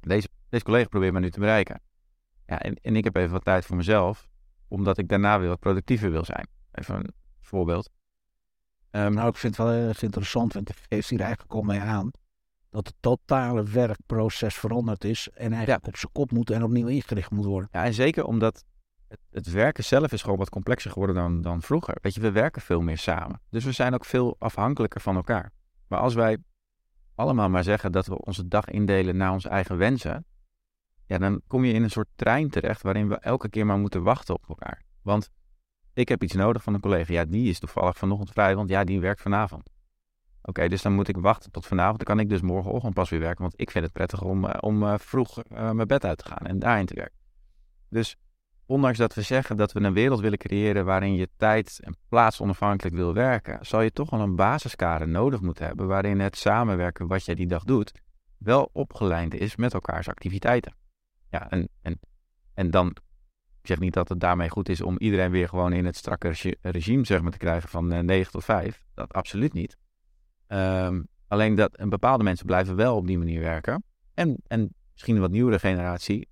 Deze, deze collega probeert me nu te bereiken. Ja, en, en ik heb even wat tijd voor mezelf, omdat ik daarna weer wat productiever wil zijn. Even een voorbeeld. Um, nou, ik vind het wel erg interessant, want ik geeft hier eigenlijk al mee aan dat het totale werkproces veranderd is en eigenlijk op zijn kop moet en opnieuw ingericht moet worden. Ja, en zeker omdat het, het, werken zelf is gewoon wat complexer geworden dan, dan vroeger. Weet je, we werken veel meer samen. Dus we zijn ook veel afhankelijker van elkaar. Maar als wij allemaal maar zeggen dat we onze dag indelen naar onze eigen wensen, ja, dan kom je in een soort trein terecht waarin we elke keer maar moeten wachten op elkaar. Want ik heb iets nodig van een collega. Ja, die is toevallig vanochtend vrij, want ja, die werkt vanavond. Oké, dus dan moet ik wachten tot vanavond. Dan kan ik dus morgenochtend pas weer werken. Want ik vind het prettig om, uh, om uh, vroeg uh, mijn bed uit te gaan en daarin te werken. Dus ondanks dat we zeggen dat we een wereld willen creëren waarin je tijd en plaats onafhankelijk wil werken, zal je toch wel een basiskader nodig moeten hebben waarin het samenwerken wat jij die dag doet wel opgeleid is met elkaars activiteiten. Ja, en, en, en dan, ik zeg niet dat het daarmee goed is om iedereen weer gewoon in het strakke regime zeg maar, te krijgen van 9 tot 5. Dat absoluut niet. Um, alleen dat een bepaalde mensen blijven wel op die manier werken. En, en misschien een wat nieuwere generatie,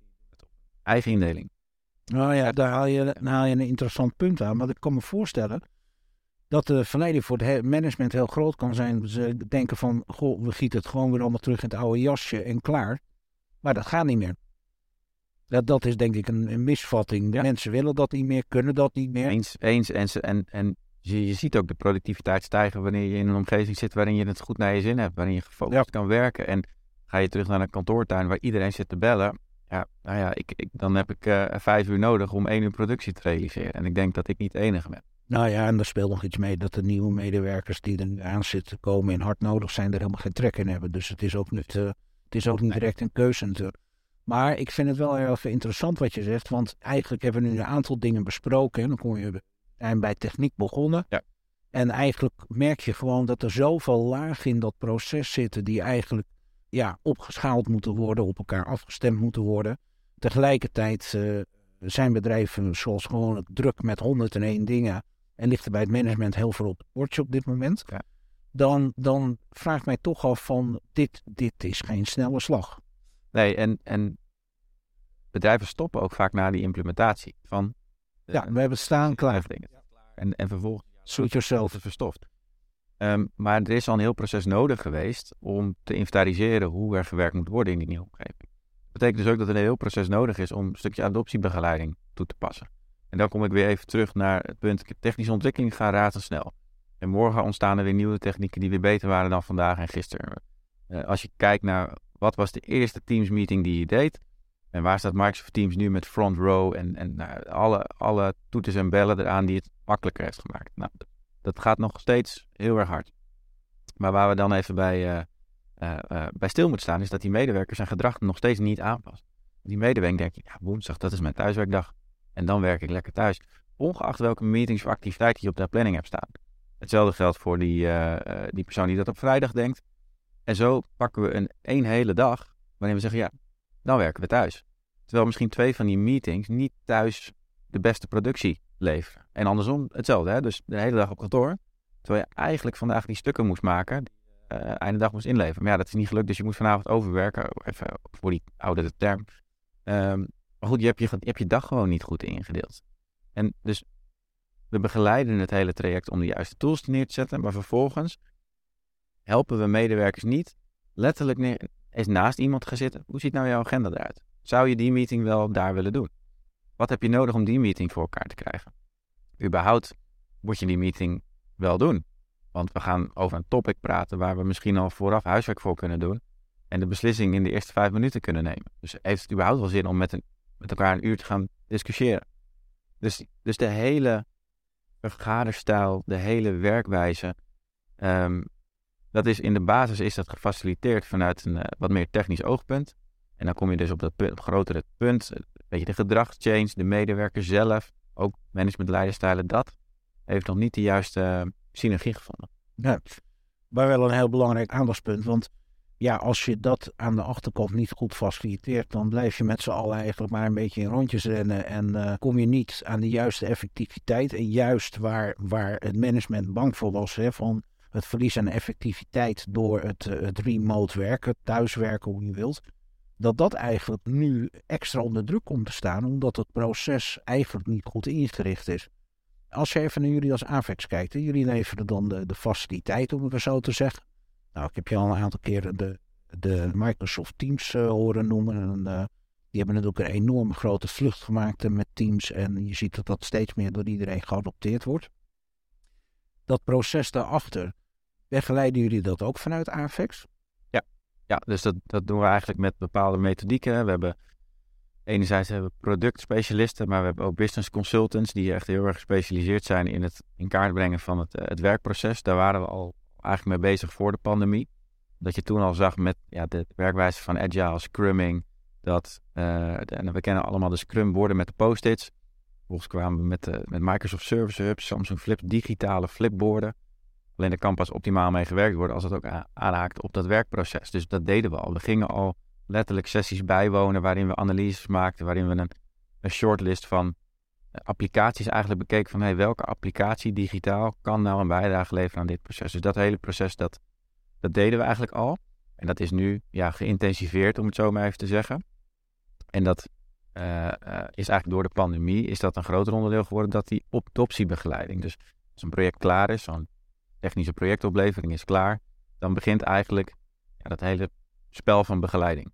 eigen indeling. Nou ja, daar haal, je, daar haal je een interessant punt aan. Maar ik kan me voorstellen dat de verleiding voor het management heel groot kan zijn. Ze denken van, goh, we gieten het gewoon weer allemaal terug in het oude jasje en klaar. Maar dat gaat niet meer. Dat, dat is denk ik een, een misvatting. Ja. Mensen willen dat niet meer, kunnen dat niet meer. Eens, eens. En, ze- en, en je, je ziet ook de productiviteit stijgen wanneer je in een omgeving zit waarin je het goed naar je zin hebt, waarin je gefocust kan werken. En ga je terug naar een kantoortuin waar iedereen zit te bellen. Ja, nou ja, ik, ik, dan heb ik eh, vijf uur nodig om één uur productie te realiseren. En ik denk dat ik niet de enige ben. Nou ja, en er speelt nog iets mee dat de nieuwe medewerkers die er nu aan zitten komen en hard nodig zijn, er helemaal geen trek in hebben. Dus het is ook niet, eh, het is ook niet direct een keuze natuurlijk. Maar ik vind het wel heel erg interessant wat je zegt, want eigenlijk hebben we nu een aantal dingen besproken. En dan kom je zijn bij techniek begonnen. Ja. En eigenlijk merk je gewoon dat er zoveel lagen in dat proces zitten die eigenlijk ja, opgeschaald moeten worden, op elkaar afgestemd moeten worden. Tegelijkertijd eh, zijn bedrijven zoals gewoon druk met 101 dingen en ligt er bij het management heel veel op het bordje op dit moment. Ja. Dan, dan vraag ik mij toch af van dit, dit is geen snelle slag. Nee, en, en bedrijven stoppen ook vaak na die implementatie van eh, Ja, we hebben staan klaar. dingen. En, en vervolgens yourself. het verstoft. Ehm, maar er is al een heel proces nodig geweest om te inventariseren hoe er gewerkt moet worden in die nieuwe omgeving. Dat betekent dus ook dat er een heel proces nodig is om een stukje adoptiebegeleiding toe te passen. En dan kom ik weer even terug naar het punt, technische ontwikkeling gaat razendsnel. En morgen ontstaan er weer nieuwe technieken die weer beter waren dan vandaag en gisteren. Eh, als je kijkt naar wat was de eerste Teams meeting die je deed, en waar staat Microsoft Teams nu met front row en, en nou, alle, alle toeters en bellen eraan die het makkelijker heeft gemaakt. Nou, dat- gaat nog steeds heel erg hard. Maar waar we dan even bij, eh, eh, eh, bij stil moeten staan, is dat die medewerker zijn gedrag nog steeds niet aanpast. Die medewerker denkt, ja, woensdag, dat is mijn thuiswerkdag. En dan werk ik lekker thuis. Ongeacht welke meetings of activiteiten je op de planning hebt staan. Hetzelfde geldt voor die, die persoon die dat op vrijdag denkt. En zo pakken we een één hele dag waarin we zeggen, ja, dan werken we thuis. Terwijl misschien twee van die meetings niet thuis de beste productie leveren. En andersom hetzelfde, hè? dus de hele dag op kantoor. Terwijl je eigenlijk vandaag die stukken moest maken, eh einde dag moest inleveren. Maar ja, dat is niet gelukt, dus je moet vanavond overwerken. Even voor die oude term. Ehm, maar goed, je hebt je, je hebt je dag gewoon niet goed ingedeeld. En dus we begeleiden het hele traject om de juiste tools neer te zetten, maar vervolgens helpen we medewerkers niet letterlijk neer, eens naast iemand gaan zitten. Hoe ziet nou jouw agenda eruit? Zou je die meeting wel daar willen doen? Wat heb je nodig om die meeting voor elkaar te krijgen? Überhaupt moet je die meeting wel doen. Want we gaan over een topic praten waar we misschien al vooraf huiswerk voor kunnen doen. En de beslissing in de eerste vijf minuten kunnen nemen. Dus heeft het überhaupt wel zin om met, een, met elkaar een uur te gaan discussiëren? Dus, dus de hele vergaderstijl, de hele werkwijze. ehm, dat is in de basis is dat gefaciliteerd vanuit een eh, wat meer technisch oogpunt. En dan kom je dus op dat punt, op grotere punt. Een beetje de gedragschange, de medewerker zelf, ook managementleiderstijlen. Dat heeft nog niet de juiste eh, synergie gevonden. Ja, maar wel een heel belangrijk aandachtspunt. Want ja, als je dat aan de achterkant niet goed faciliteert, dan blijf je met z'n allen eigenlijk maar een beetje in rondjes rennen. En eh, kom je niet aan de juiste effectiviteit. En juist waar, waar het management bang voor was, hè, van het verlies aan effectiviteit door het, eh, het remote werken, thuiswerken, hoe je wilt. Dat dat eigenlijk nu extra onder druk komt te staan, omdat het proces eigenlijk niet goed ingericht is. Als je even naar jullie als AVEX kijkt, hè, jullie leveren dan de, de faciliteit, om het maar zo te zeggen. Nou, ik heb je al een aantal keren de, de Microsoft Teams eh, horen noemen. En, eh, die hebben natuurlijk een enorme grote vlucht gemaakt met Teams. En je ziet dat dat steeds meer door iedereen geadopteerd wordt. Dat proces daarachter, begeleiden jullie dat ook vanuit AVEX? Ja, dus dat, dat doen we eigenlijk met bepaalde methodieken. We hebben enerzijds hebben we productspecialisten, maar we hebben ook business consultants die echt heel erg gespecialiseerd zijn in het in kaart brengen van het, eh, het werkproces. Daar waren we al eigenlijk mee bezig voor de pandemie. Dat je toen al zag met ja, de werkwijze van agile, scrumming, dat, eh, en we kennen allemaal de scrum woorden met de post-its. Vervolgens kwamen we met, de, met Microsoft Service Hub, Samsung Flip, digitale flipborden. Alleen daar kan pas optimaal mee gewerkt worden als het ook aanhaakt op dat werkproces. Dus dat deden we al. We gingen al letterlijk sessies bijwonen waarin we analyses maakten, waarin we een, een shortlist van eh, applicaties eigenlijk bekeken van hey, welke applicatie digitaal kan nou een bijdrage leveren aan dit proces. Dus dat hele proces, dat, dat deden we eigenlijk al. En dat is nu ja, geïntensiveerd, om het zo maar even te zeggen. En dat eh, eh, is eigenlijk door de pandemie is dat een groter onderdeel geworden, dat die adoptiebegeleiding. Dus als een project klaar is, zo'n technische projectoplevering is klaar, dan begint eigenlijk ja, dat hele spel van begeleiding.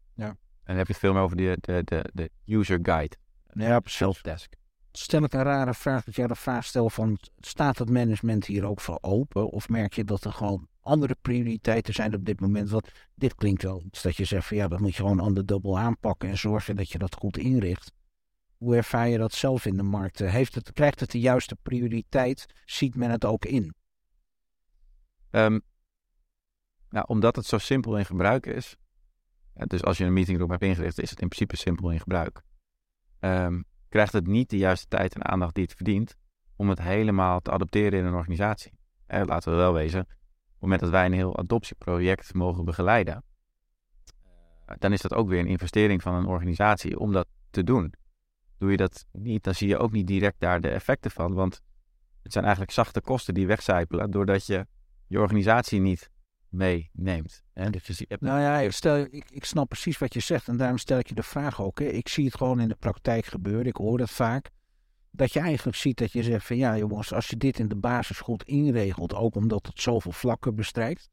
dan heb je het veel meer over de, de, de, de user guide. Ja, precies. Helpdesk. Stel ik een rare vraag dat jij de vraag stelt van... staat het management hier ook voor open? Of merk je dat er gewoon andere prioriteiten zijn op dit moment? Want dit klinkt wel iets dat je zegt van ja, dat moet je gewoon aan de dubbel aanpakken... en zorgen dat je dat goed inricht. Hoe ervaar je dat zelf in de markt? Heeft het, krijgt het de juiste prioriteit? Ziet men het ook in? Ehm, nou, omdat het zo simpel in gebruik is. Dus als je een meetingroom hebt ingericht, is het in principe simpel in gebruik. Ehm, krijgt het niet de juiste tijd en aandacht die het verdient om het helemaal te adopteren in een organisatie. Laten we wel wezen, op het moment dat wij een heel adoptieproject mogen begeleiden, eh, dan is dat ook weer een investering van een organisatie om dat te doen. Doe je dat niet, dan zie je ook niet direct daar de effecten van, want het zijn eigenlijk zachte kosten die wegcijpelen doordat je je organisatie niet meeneemt. Hè? Je ziet- hebt- Nou ja, stel, ik, ik snap precies wat je zegt en daarom stel ik je de vraag ook. Hè. Ik zie het gewoon in de praktijk gebeuren, ik hoor dat vaak. Dat je eigenlijk ziet dat je zegt van ja jongens, als je dit in de basis goed inregelt, ook omdat het zoveel vlakken bestrijkt,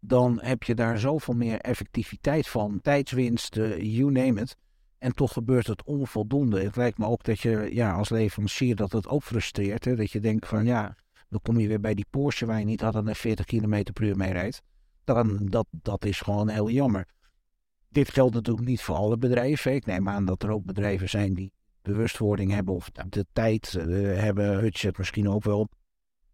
dan heb je daar zoveel meer effectiviteit van, tijdswinst, eh, you name it. En toch gebeurt het onvoldoende. Het lijkt me ook dat je ja, als leverancier dat het ook frustreert. Hè? Dat je denkt van ja, dan kom je weer bij die Porsche waar je niet had en 40 km per uur mee rijdt dan dat, dat is gewoon heel jammer. Dit geldt natuurlijk niet voor alle bedrijven. Ik neem aan dat er ook bedrijven zijn die bewustwording hebben of de tijd eh, hebben, Hutchet misschien ook wel,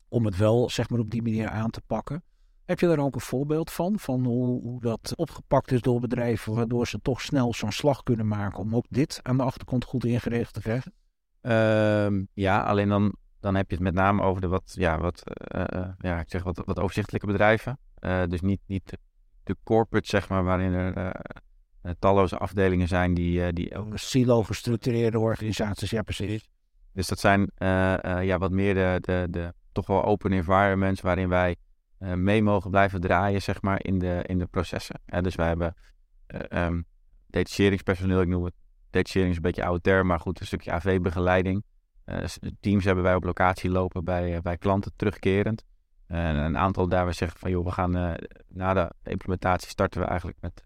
om het wel zeg maar op die manier aan te pakken. Heb je daar ook een voorbeeld van, van hoe, hoe dat opgepakt is door bedrijven, waardoor ze toch snel zo'n slag kunnen maken om ook dit aan de achterkant goed ingericht te krijgen? Ehm, ja, alleen dan, dan heb je het met name over de wat, ja, wat, eh, eh, ja, ik zeg wat, wat overzichtelijke bedrijven. Eh, dus niet, niet de, corporate, zeg maar, waarin er eh, eh, talloze afdelingen zijn die, eh, die elke Silo gestructureerde organisaties, ja precies. Dus dat zijn eh, eh, ja, wat meer de, de, de toch wel open environments waarin wij eh, mee mogen blijven draaien, zeg maar, in de, in de processen. Dus wij hebben eh ehm, detacheringspersoneel, ik noem het detachering is een beetje oude term, maar goed, een stukje AV-begeleiding. Eh, s- teams hebben wij op locatie lopen bij, eh, bij klanten terugkerend. En een aantal daar we zeggen van joh, we gaan eh, na de implementatie starten we eigenlijk met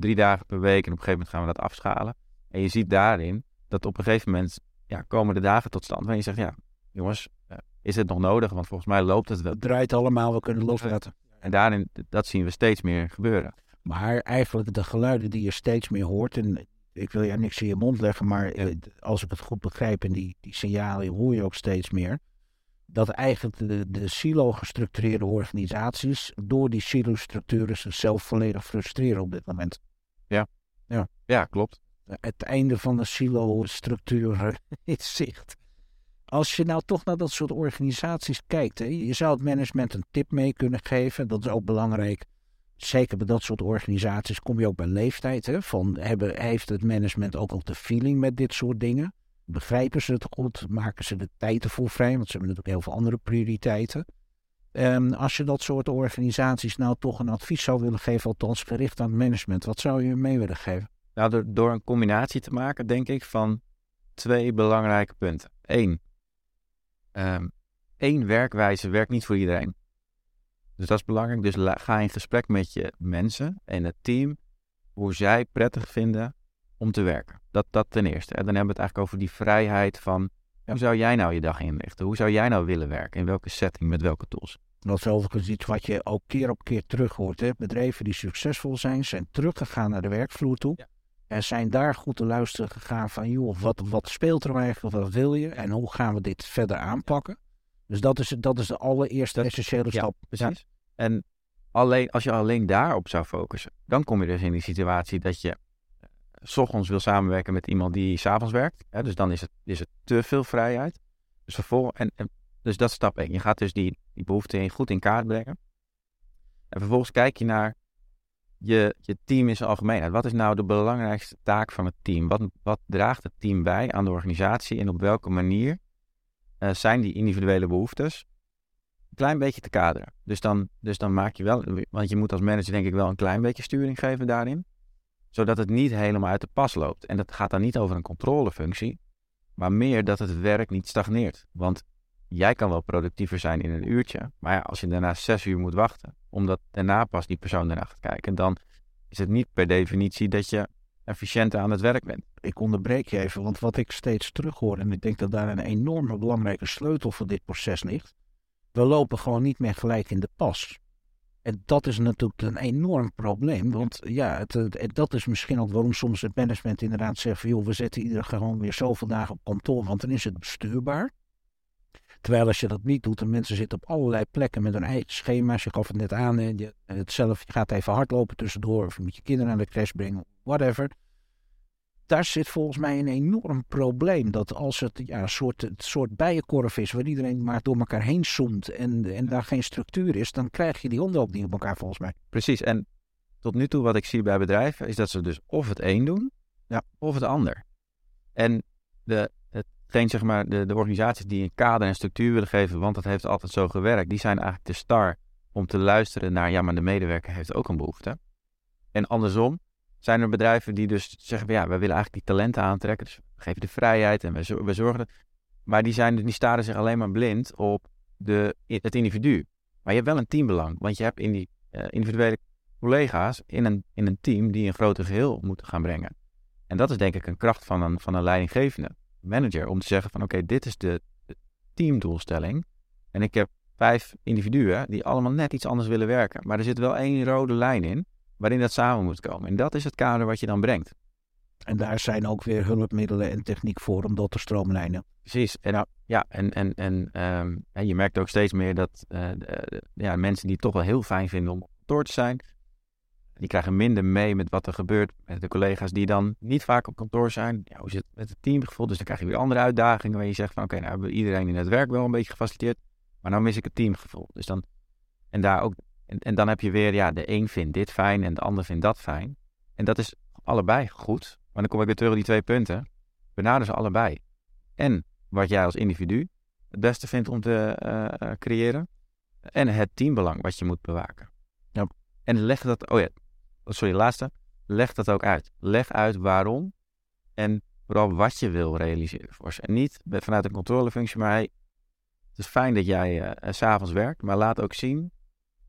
drie dagen per week en op een gegeven moment gaan we dat afschalen. En je ziet daarin dat op een gegeven moment ja, komen de dagen tot stand waarin je zegt, ja, jongens, is het nog nodig? Want volgens mij loopt het wel. Het draait allemaal, we kunnen loslaten. En daarin, dat zien we steeds meer gebeuren. Maar eigenlijk de geluiden die je steeds meer hoort, en ik wil je niks in je mond leggen, maar eh, als ik het goed begrijp en die, die signalen hoor je ook steeds meer, dat eigenlijk de, de silo-gestructureerde organisaties door die silo-structuren zichzelf volledig frustreren op dit moment. Ja, klopt. Het einde van de silo-structuur is zicht. Als je nou toch naar dat soort organisaties kijkt, hè, je zou het management een tip mee kunnen geven, dat is ook belangrijk. Zeker bij dat soort organisaties kom je ook bij leeftijd. Van hebben, heeft het management ook al de feeling met dit soort dingen? Begrijpen ze het goed? Maken ze de tijd ervoor vrij? Want ze hebben natuurlijk heel veel andere prioriteiten. En als je dat soort organisaties nou toch een advies zou willen geven, althans gericht aan het management, wat zou je mee willen geven? Nou, door, door een combinatie te maken, denk ik, van twee belangrijke punten. Eén, ehm, één werkwijze werkt niet voor iedereen. Dus dat is belangrijk. Dus ga in gesprek met je mensen en het team hoe zij prettig vinden om te werken. Dat, dat ten eerste. En dan hebben we het eigenlijk over die vrijheid van hoe zou jij nou je dag inrichten? Hoe zou jij nou willen werken? In welke setting, met welke tools? Dat is overigens iets wat je ook keer op keer terug hoort. Hè? Bedrijven die succesvol zijn, zijn teruggegaan naar de werkvloer toe. Ja. En zijn daar goed te luisteren gegaan van, joh, wat, wat speelt er eigenlijk, wat wil je en hoe gaan we dit verder aanpakken? Dus dat is, dat is de allereerste essentiële stap. Precies. En alleen, als je alleen daarop zou focussen, dan kom je dus in die situatie dat je eh, s ochtends wil samenwerken met iemand die s'avonds werkt. Hè, dus dan is het, is het te veel vrijheid. Dus, vervolgens, en, en, dus dat is stap 1. Je gaat dus die, die behoefte goed in kaart brengen. En vervolgens kijk je naar je, je team in zijn algemeenheid. Wat is nou de belangrijkste taak van het team? Wat, wat draagt het team bij aan de organisatie en op welke manier eh, zijn die individuele behoeftes een klein beetje te kaderen. Dus dan, dus dan maak je wel, want je moet als manager denk ik wel een klein beetje sturing geven daarin, zodat het niet helemaal uit de pas loopt. En dat gaat dan niet over een controlefunctie, maar meer dat het werk niet stagneert. Want jij kan wel productiever zijn in een uurtje, maar ja, als je daarna zes uur moet wachten, omdat daarna pas die persoon daarna gaat kijken, dan is het niet per definitie dat je efficiënter aan het werk bent. Ik onderbreek je even, want wat ik steeds terughoor, en ik denk dat daar een enorme belangrijke sleutel voor dit proces ligt. We lopen gewoon niet meer gelijk in de pas. En dat is natuurlijk een enorm probleem. Want ja, het, dat is misschien ook waarom soms het management inderdaad zegt van we zetten iedereen gewoon weer zoveel dagen op kantoor, want dan is het bestuurbaar. Terwijl als je dat niet doet, en mensen zitten op allerlei plekken met hun eigen schema's. Je gaf het net aan, je, het zelf, je gaat even hardlopen tussendoor, of je moet je kinderen naar de crash brengen, whatever. Daar zit volgens mij een enorm probleem. Dat als het ja, een soort, een soort bijenkorf is, waar iedereen maar door elkaar heen zoomt en, en daar geen structuur is, dan krijg je die honden ook niet op elkaar volgens mij. Precies, en tot nu toe wat ik zie bij bedrijven, is dat ze dus of het een doen, ja. of het ander. En de, geen zeg maar, de, de organisaties die een kader en structuur willen geven, want dat heeft altijd zo gewerkt, die zijn eigenlijk de star om te luisteren naar, ja, maar de medewerker heeft ook een behoefte. En andersom zijn er bedrijven die dus zeggen, ja, we willen eigenlijk die talenten aantrekken, dus we geven de vrijheid en we, zorgen. Maar die, zijn, staren zich alleen maar blind op de, het individu. Maar je hebt wel een teambelang, want je hebt in die uh, individuele collega's in een, in een team die een groter geheel moeten gaan brengen. En dat is denk ik een kracht van een, van een leidinggevende manager om te zeggen van oké, dit is de, teamdoelstelling. En ik heb vijf individuen die allemaal net iets anders willen werken. Maar er zit wel één rode lijn in waarin dat samen moet komen. En dat is het kader wat je dan brengt. En daar zijn ook weer hulpmiddelen en techniek voor om dat te stroomlijnen. Precies. En, nou, ja, en, en, en um, je merkt ook steeds meer dat uh, ja, mensen die het toch wel heel fijn vinden om op kantoor te zijn, die krijgen minder mee met wat er gebeurt met de collega's die dan niet vaak op kantoor zijn. Ja, hoe zit het met het teamgevoel? Dus dan krijg je weer andere uitdagingen waar je zegt van oké, nou hebben we iedereen in het werk wel een beetje gefaciliteerd. Maar nou mis ik het teamgevoel. Dus dan, en, daar ook, en, en dan heb je weer, ja, de een vindt dit fijn en de ander vindt dat fijn. En dat is allebei goed. Maar dan kom ik weer terug op die twee punten. Benader ze allebei. En wat jij als individu het beste vindt om te uh, creëren. En het teambelang wat je moet bewaken. Ja. En leg dat, oh ja, sorry, laatste. Leg dat ook uit. Leg uit waarom en vooral wat je wil realiseren voor ze. En niet vanuit een controlefunctie, maar hey, het is fijn dat jij uh, s s'avonds werkt, maar laat ook zien.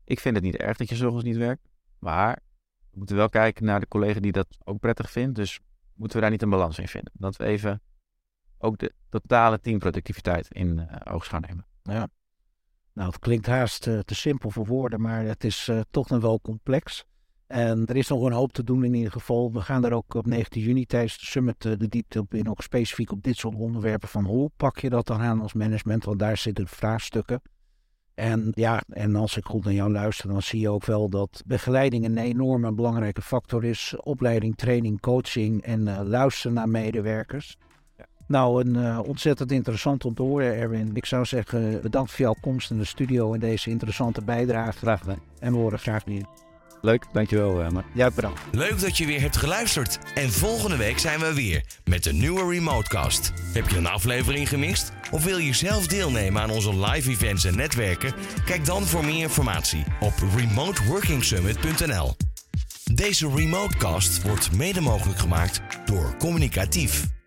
Ik vind het niet erg dat je s'ochtends niet werkt, maar we moeten wel kijken naar de collega die dat ook prettig vindt. Dus moeten we daar niet een balans in vinden. Dat we even ook de totale teamproductiviteit in uh, nemen. Ja. Nou, het klinkt haast uh, te simpel voor woorden, maar het is toch nog wel complex. En er is nog een hoop te doen in ieder geval. We gaan daar ook op 19 juni tijdens de summit eh, de diepte op in. Ook specifiek op dit soort onderwerpen van hoe pak je dat dan aan als management. Want daar zitten vraagstukken. En ja, en als ik goed naar jou luister, dan zie je ook wel dat begeleiding een enorme belangrijke factor is. Opleiding, training, coaching en uh, luisteren naar medewerkers. Ja. Nou, een uh, ontzettend interessant om te horen, Erwin. Ik zou zeggen, bedankt voor jouw komst in de studio en deze interessante bijdrage. Graag gedaan. En we horen graag weer. Leuk, dankjewel. Uh, ja, bedankt. Leuk dat je weer hebt geluisterd. En volgende week zijn we weer met een nieuwe Remotecast. Heb je een aflevering gemist? Of wil je zelf deelnemen aan onze live events en netwerken? Kijk dan voor meer informatie op remoteworkingsummit.nl. Deze Remotecast wordt mede mogelijk gemaakt door Communicatief.